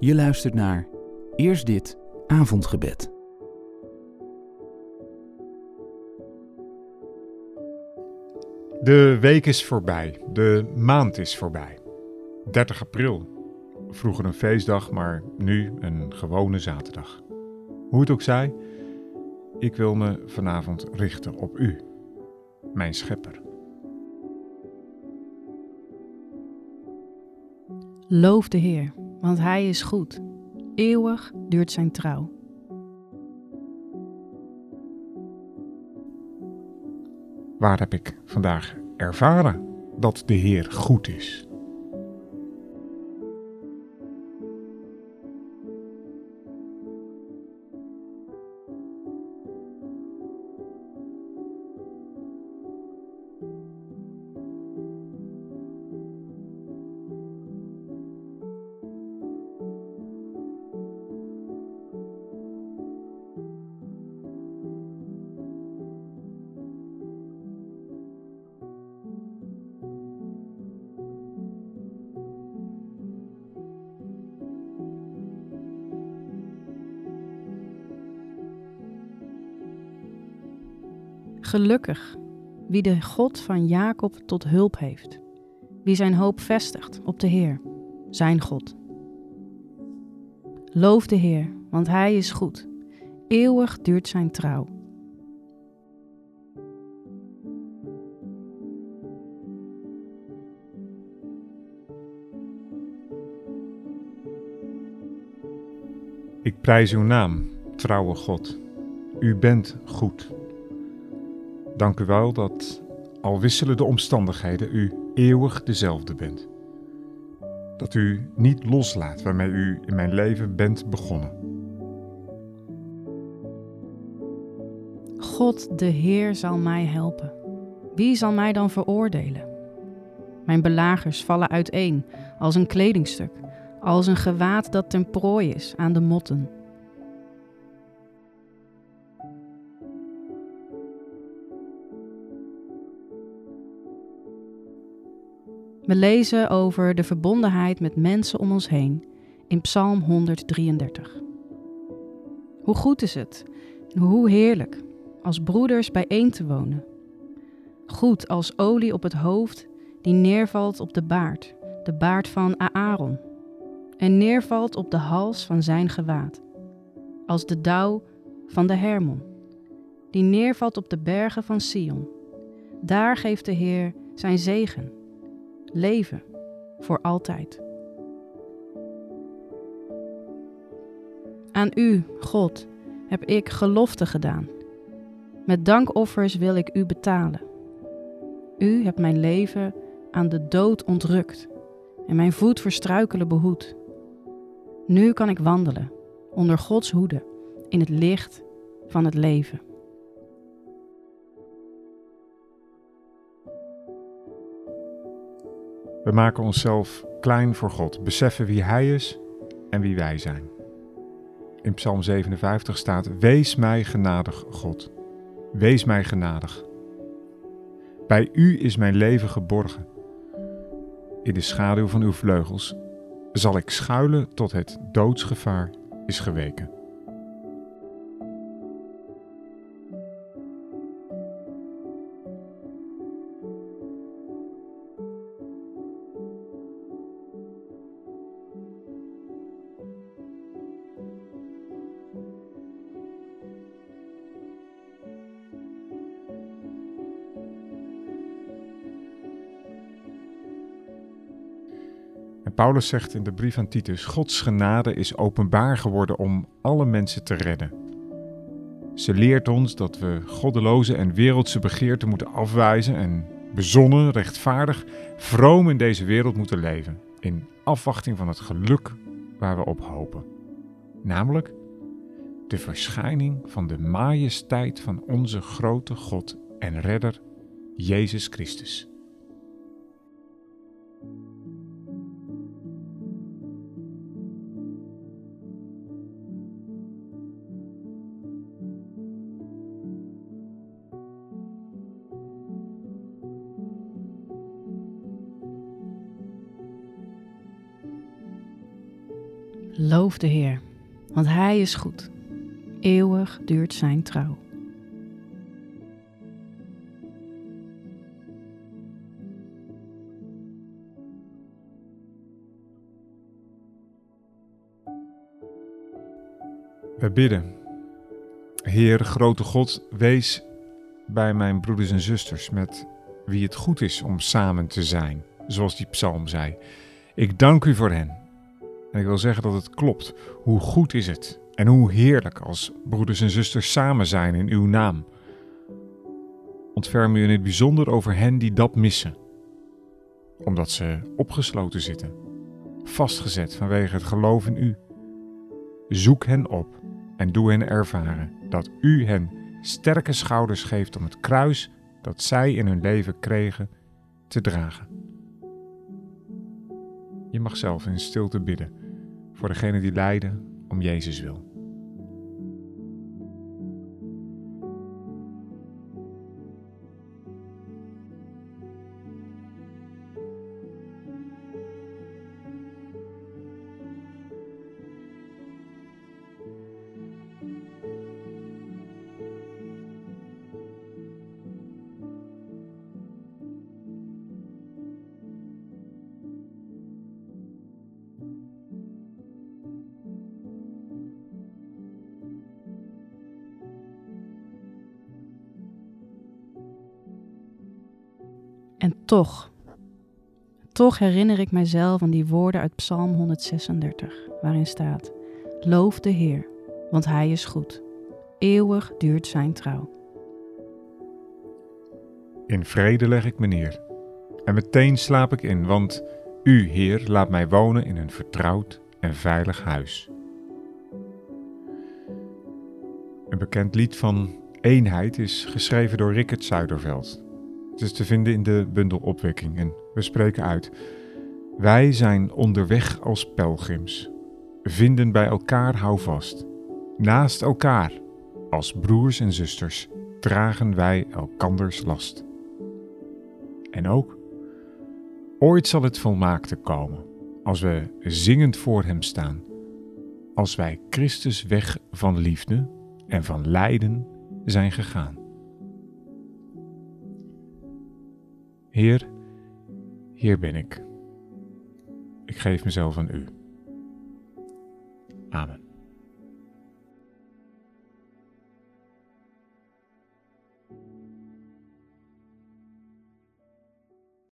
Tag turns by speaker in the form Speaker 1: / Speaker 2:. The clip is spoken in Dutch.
Speaker 1: Je luistert naar Eerst dit avondgebed.
Speaker 2: De week is voorbij, de maand is voorbij. 30 april. Vroeger een feestdag, maar nu een gewone zaterdag. Hoe het ook zij, ik wil me vanavond richten op u, mijn schepper.
Speaker 3: Loof de Heer, want Hij is goed. Eeuwig duurt zijn trouw.
Speaker 2: Waar heb ik vandaag ervaren dat de Heer goed is?
Speaker 3: Gelukkig wie de God van Jacob tot hulp heeft, wie zijn hoop vestigt op de Heer, zijn God. Loof de Heer, want Hij is goed. Eeuwig duurt zijn trouw.
Speaker 2: Ik prijs uw naam, trouwe God. U bent goed. Dank u wel dat, al wisselen de omstandigheden, u eeuwig dezelfde bent. Dat u niet loslaat waarmee u in mijn leven bent begonnen.
Speaker 3: God de Heer zal mij helpen. Wie zal mij dan veroordelen? Mijn belagers vallen uiteen als een kledingstuk, als een gewaad dat ten prooi is aan de motten. We lezen over de verbondenheid met mensen om ons heen in Psalm 133. Hoe goed is het en hoe heerlijk als broeders bijeen te wonen. Goed als olie op het hoofd die neervalt op de baard, de baard van Aaron, en neervalt op de hals van zijn gewaad. Als de dauw van de Hermon, die neervalt op de bergen van Sion. Daar geeft de Heer zijn zegen leven voor altijd. Aan u, God, heb ik gelofte gedaan. Met dankoffers wil ik u betalen. U hebt mijn leven aan de dood ontrukt en mijn voet verstruikelen behoed. Nu kan ik wandelen onder Gods hoede in het licht van het leven.
Speaker 2: We maken onszelf klein voor God, beseffen wie Hij is en wie wij zijn. In Psalm 57 staat: Wees mij genadig, God. Wees mij genadig. Bij U is mijn leven geborgen. In de schaduw van uw vleugels zal ik schuilen tot het doodsgevaar is geweken. Paulus zegt in de brief aan Titus: Gods genade is openbaar geworden om alle mensen te redden. Ze leert ons dat we goddeloze en wereldse begeerten moeten afwijzen en bezonnen, rechtvaardig, vroom in deze wereld moeten leven, in afwachting van het geluk waar we op hopen. Namelijk de verschijning van de majesteit van onze grote God en Redder, Jezus Christus.
Speaker 3: Loof de Heer, want Hij is goed. Eeuwig duurt Zijn trouw.
Speaker 2: We bidden. Heer, grote God, wees bij mijn broeders en zusters met wie het goed is om samen te zijn, zoals die psalm zei. Ik dank u voor hen. En ik wil zeggen dat het klopt. Hoe goed is het en hoe heerlijk als broeders en zusters samen zijn in uw naam. Ontferm u in het bijzonder over hen die dat missen, omdat ze opgesloten zitten, vastgezet vanwege het geloof in u. Zoek hen op en doe hen ervaren dat u hen sterke schouders geeft om het kruis dat zij in hun leven kregen te dragen. Je mag zelf in stilte bidden voor degenen die lijden om Jezus wil.
Speaker 3: Toch, toch herinner ik mijzelf aan die woorden uit Psalm 136, waarin staat: Loof de Heer, want Hij is goed. Eeuwig duurt Zijn trouw.
Speaker 2: In vrede leg ik me neer. En meteen slaap ik in, want U, Heer, laat mij wonen in een vertrouwd en veilig huis. Een bekend lied van eenheid is geschreven door Rickert Zuiderveld. Het is te vinden in de bundel Opwekking en we spreken uit. Wij zijn onderweg als pelgrims, vinden bij elkaar houvast. Naast elkaar, als broers en zusters, dragen wij elkanders last. En ook, ooit zal het volmaakte komen, als we zingend voor Hem staan, als wij Christus weg van liefde en van lijden zijn gegaan. Heer, hier ben ik. Ik geef mezelf aan U. Amen.